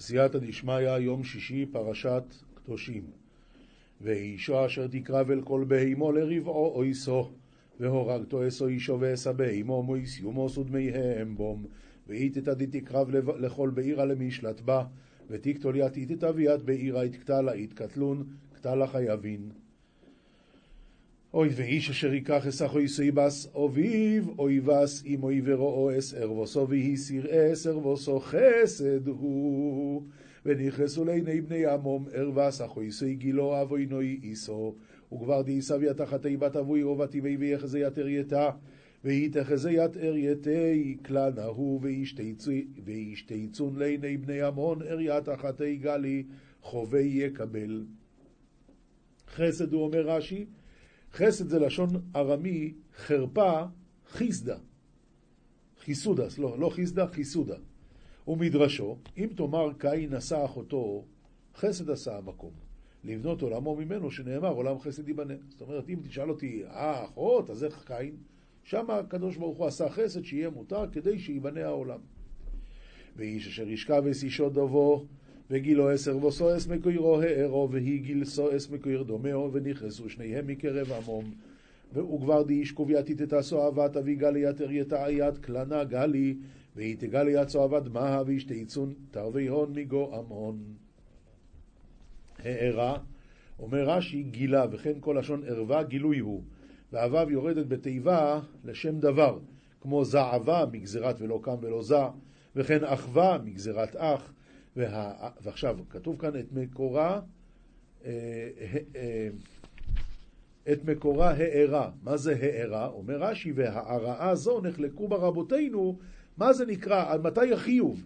סייעתא דשמיא, יום שישי, פרשת קדושים. ואישו אשר תקרב אל כל בהימו לרבעו אויסו, והורגתו אסו אישו ואסה בהימו מויס יומוס ודמיהם בום, ואיתתא דתקרב לכל בעירה למשלט בה, ותקטול יתיתתא ויד בעירה יתקטלה יתקטלון, קטלה חייבין. אוי ואיש אשר ייקח אסך סייבס אוביב אויבס אם אויברו אס ארבוסו והסיר אס ארבוסו חסד הוא. ונכנסו לעיני בני עמום ארבס אחויסי גילו אבוינוי איסו. וכבר דאיסביה תחת איבת אבוי רובתי ויחזה יתר יתה. ויתחזה יתר יתי כלל נהו וישתיצון לעיני בני עמון אריה תחת גלי חובי יקבל. חסד הוא אומר רש"י חסד זה לשון ארמי, חרפה, חיסדה. חיסודה, לא, לא חיסדה, חיסודה. ומדרשו, אם תאמר קין נשא אחותו, חסד עשה המקום. לבנות עולמו ממנו, שנאמר עולם חסד ייבנה. זאת אומרת, אם תשאל אותי, אה, אחות, אז איך קין? שם הקדוש ברוך הוא עשה חסד שיהיה מותר כדי שייבנה העולם. ואיש אשר ישכב אס אישו דובו וגילו עשר וסועס מקוירו הערו, והיא גיל סועס מקויר דומהו, ונכנסו שניהם מקרב עמום. וכבר דאיש קובייתית את הסועבת, אבי גלי יתר יתעיית קלנה גלי, והיא תגלי יד סועבת מאה, וישתיצון תרבי הון מגו עמון. הערה, אומר רש"י, גילה, וכן כל לשון ערווה גילוי הוא. והוו יורדת בתיבה לשם דבר, כמו זעבה מגזירת ולא קם ולא זע, וכן אחווה מגזירת אח, וה... ועכשיו, כתוב כאן את מקורה, אה, אה, את מקורה הארה. מה זה הארה? אומר רש"י, וההרעה זו נחלקו בה רבותינו, מה זה נקרא, עד מתי החיוב?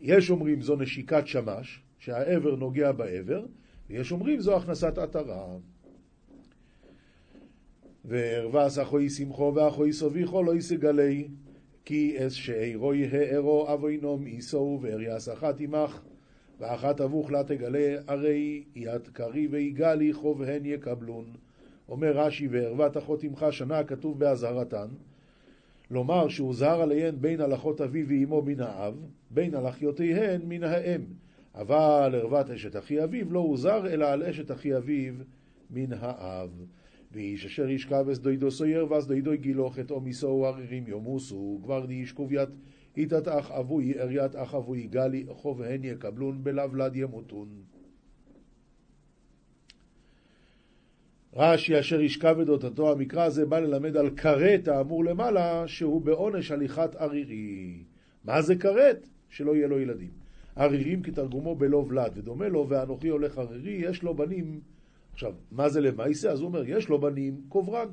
יש אומרים זו נשיקת שמש, שהעבר נוגע בעבר, ויש אומרים זו הכנסת עטרה. וערבס אחוי שמחו ואחוי סוביכו לא יסגלי כי אס שאירוי הארו אבוינום איסו ואריאס אחת עמך ואחת אבוך לה תגלה הרי יד קרי ויגלי חובהן יקבלון. אומר רש"י וערוות אחות עמך שנה כתוב באזהרתן לומר שהוזהר עליהן בין הלכות אבי ואמו מן האב בין הלכיותיהן מן האם. אבל ערוות אשת אחי אביו לא הוזהר אלא על אשת אחי אביו מן האב ואיש אשר ישכב אס דוידו סויר ואס דוידו גילו חטאו מיסו ערירים יומוסו. כבר די ישקוביית איתת אח אבוי אריית אח אבוי גלי חוב הן יקבלון בלבלד ימותון. רש"י אשר ישכב את אותתו המקרא הזה בא ללמד על כרת האמור למעלה שהוא בעונש הליכת ערירי. מה זה כרת? שלא יהיה לו ילדים. ערירים כתרגומו בלא ולד ודומה לו ואנוכי הולך ערירי יש לו בנים עכשיו, מה זה למעשה? אז הוא אומר, יש לו בנים, קוברן.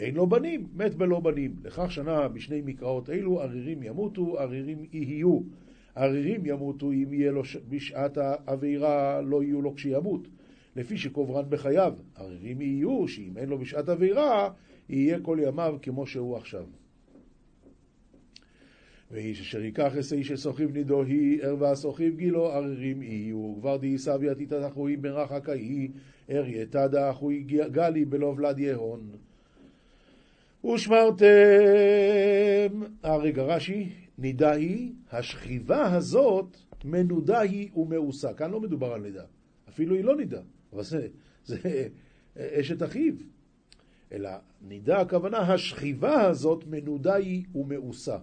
אין לו בנים, מת בלא בנים. לכך שנה בשני מקראות אלו, ערירים ימותו, ערירים יהיו. ערירים ימותו אם יהיה לו בשעת העבירה, לא יהיו לו כשימות. לפי שקוברן בחייו. ערירים יהיו, שאם אין לו בשעת עבירה, יהיה כל ימיו כמו שהוא עכשיו. ואיש אשר ייקח אס איש שסוחיב נידו היא, ערווה סוחיב גילו, ערירים יהיו. כבר די סביה תתתחוי ברחק ההיא, אריה דאחוי גלי בלא ולד יהון. ושמרתם, הרגע רש"י, נידה היא, השכיבה הזאת מנודה היא ומאוסה. כאן לא מדובר על נידה, אפילו היא לא נידה, אבל זה, זה אשת אחיו. אלא נידה הכוונה, השכיבה הזאת מנודה היא ומאוסה.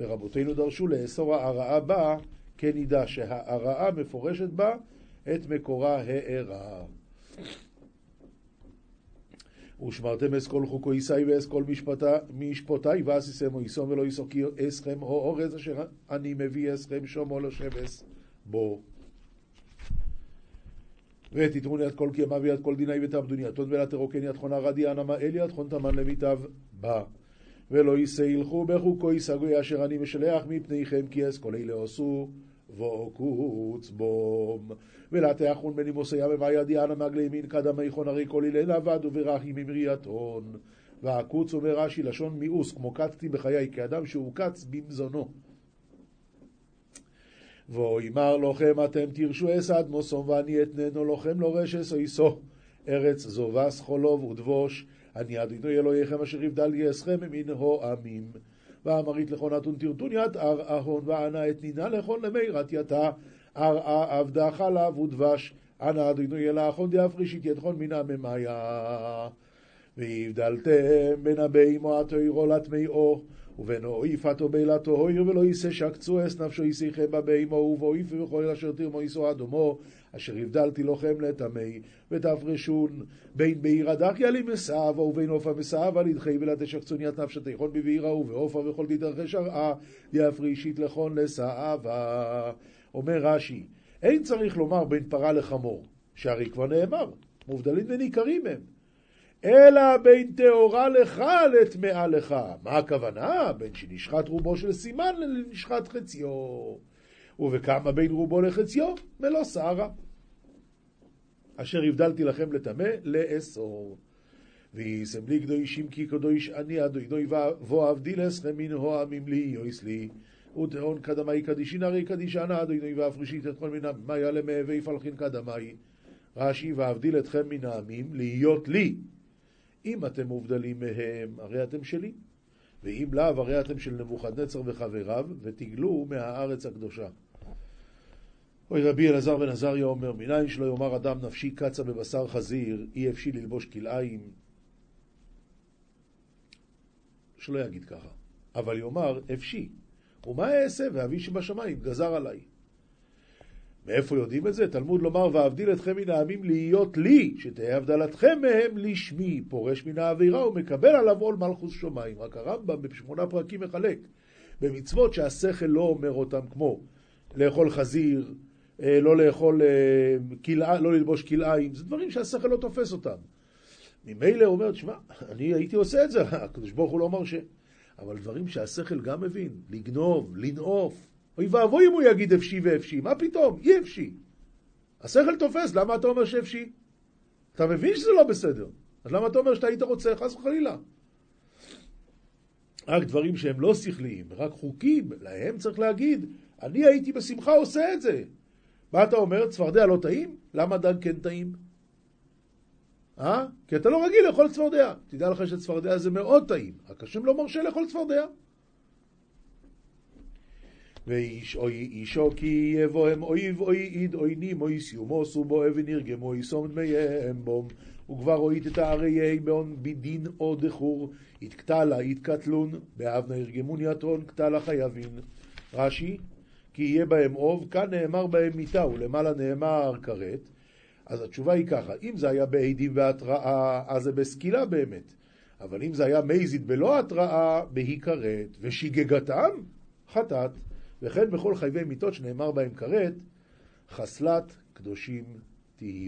ורבותינו דרשו לאסור ההרעה בה כנידה, שההרעה מפורשת בה את מקורה הארה. ושמרתם אס כל חוקו ישאי ואס כל משפטי ועשיסם או יסום ולא יסוקי אסכם או אורז אשר אני מביא אסכם שומו לשבס בו. ותתרוני עד כל קיימה ויד כל דיני ותעבדוני עתון ולתרוקן יד חונה רדי אנמה אל יד חון למיטב בה. ולא יישא ילכו בחוקו ישגוי אשר אני משלח מפניכם כי אס כל אלה עשו ועוקוץ בום. ולתאחון בנימוסי אמה ידיענה מגלי ימין קדמי חון הרי כל הלל עבד וברחי ממריאתון. והקוץ אומר רש"י לשון מיאוס, כמו קצתי בחיי, כאדם שהוקץ במזונו. ואומר לכם אתם תרשו אסד מוסום ואני אתננו לכם לא רשס או יסו ארץ זובס חולוב ודבוש אני אדינו אלוהיכם אשר יבדל יסכם מן הו עמים ואמרית לכו נתון תרתון ית אר אהון וענה את נינה לכון למירת יתה ארעה עבדה חלב ודבש, אנא אדוני אלא אחון דאפרישית ידחון מנה ממאיה. והבדלתם בין הבהימו התוירו לטמאו, ובין אויפתו בילתו הויר ולא יישא שקצו אס נפשו ישיכם בבהימו ובאויפו וכל אשר תרמו יישאו אדומו אשר הבדלתי לכם לטמא ותפרשון בין בעיר הדחיה למסעבה ובין עופה מסעבה לדחי ולתשחצוניית נפשת תיכון בבעירה ובעופה וכל תדרכי שרעה יפרישית לכון לסעבה. אומר רש"י אין צריך לומר בין פרה לחמור שהרי כבר נאמר מובדלים וניכרים הם אלא בין טהורה לך לטמאה לך. מה הכוונה? בין שנשחט רובו של סימן לנשחט חציו. ובכמה בין רובו לחציו? מלוא שערה. אשר הבדלתי לכם לטמא, לאסור. ויישם לי קדושים כי קדוש אני אדוני ואבדיל אסכם מן הועמים לי יויס לי. וטעון קדמי קדישין הרי קדישנה אדוני ואפרישית את כל מינה מה יעלה מהווה פלחין קדמי. רש"י ואבדיל אתכם מן העמים להיות לי אם אתם מובדלים מהם, הרי אתם שלי. ואם לאו, הרי אתם של נבוכדנצר וחבריו, ותגלו מהארץ הקדושה. אוי רבי אלעזר בן עזריה אומר, מניין שלא יאמר אדם נפשי קצה בבשר חזיר, אי אפשי ללבוש כלאיים. שלא יגיד ככה. אבל יאמר, אפשי. ומה אעשה ואבי שבשמיים גזר עליי. מאיפה יודעים את זה? תלמוד לומר, ואבדיל אתכם מן העמים להיות לי, שתהא הבדלתכם מהם לשמי, פורש מן העבירה ומקבל עליו עול מלכוס שמיים. רק הרמב"ם בשמונה פרקים מחלק במצוות שהשכל לא אומר אותם, כמו לאכול חזיר, אה, לא לאכול כלאה, אה, לא ללבוש כלאיים, זה דברים שהשכל לא תופס אותם. ממילא אומר, תשמע, אני הייתי עושה את זה, הקדוש ברוך הוא לא מרשה. אבל דברים שהשכל גם מבין, לגנוב, לנעוף, אוי ואבוי אם הוא יגיד אפשי ואפשי, מה פתאום? אי אפשי. השכל תופס, למה אתה אומר שאפשי? אתה מבין שזה לא בסדר. אז למה אתה אומר שאתה היית רוצה? חס וחלילה. רק דברים שהם לא שכליים, רק חוקים, להם צריך להגיד, אני הייתי בשמחה עושה את זה. מה אתה אומר? צפרדע לא טעים? למה דג כן טעים? אה? כי אתה לא רגיל לאכול צפרדע. תדע לך שצפרדע זה מאוד טעים, רק השם לא מרשה לאכול צפרדע. ואיש אוי אישו כי יבוהם אויב אוי איד אוי נימו סיומוסו בו אבן ירגמו יסום דמייהם בום. וכבר אוהית את האריה באון בדין או דחור יתקטלה יתקטלון באבנה ירגמון יתרון קטלה חייבין רש"י כי יהיה בהם אוב כאן נאמר בהם מיתה ולמעלה נאמר כרת. אז התשובה היא ככה אם זה היה בעדים והתראה אז זה בסקילה באמת. אבל אם זה היה מייזית בלא התראה בהיכרת. ושיגגתם? חטאת וכן בכל חייבי מיתות שנאמר בהם כרת, חסלת קדושים תהיו.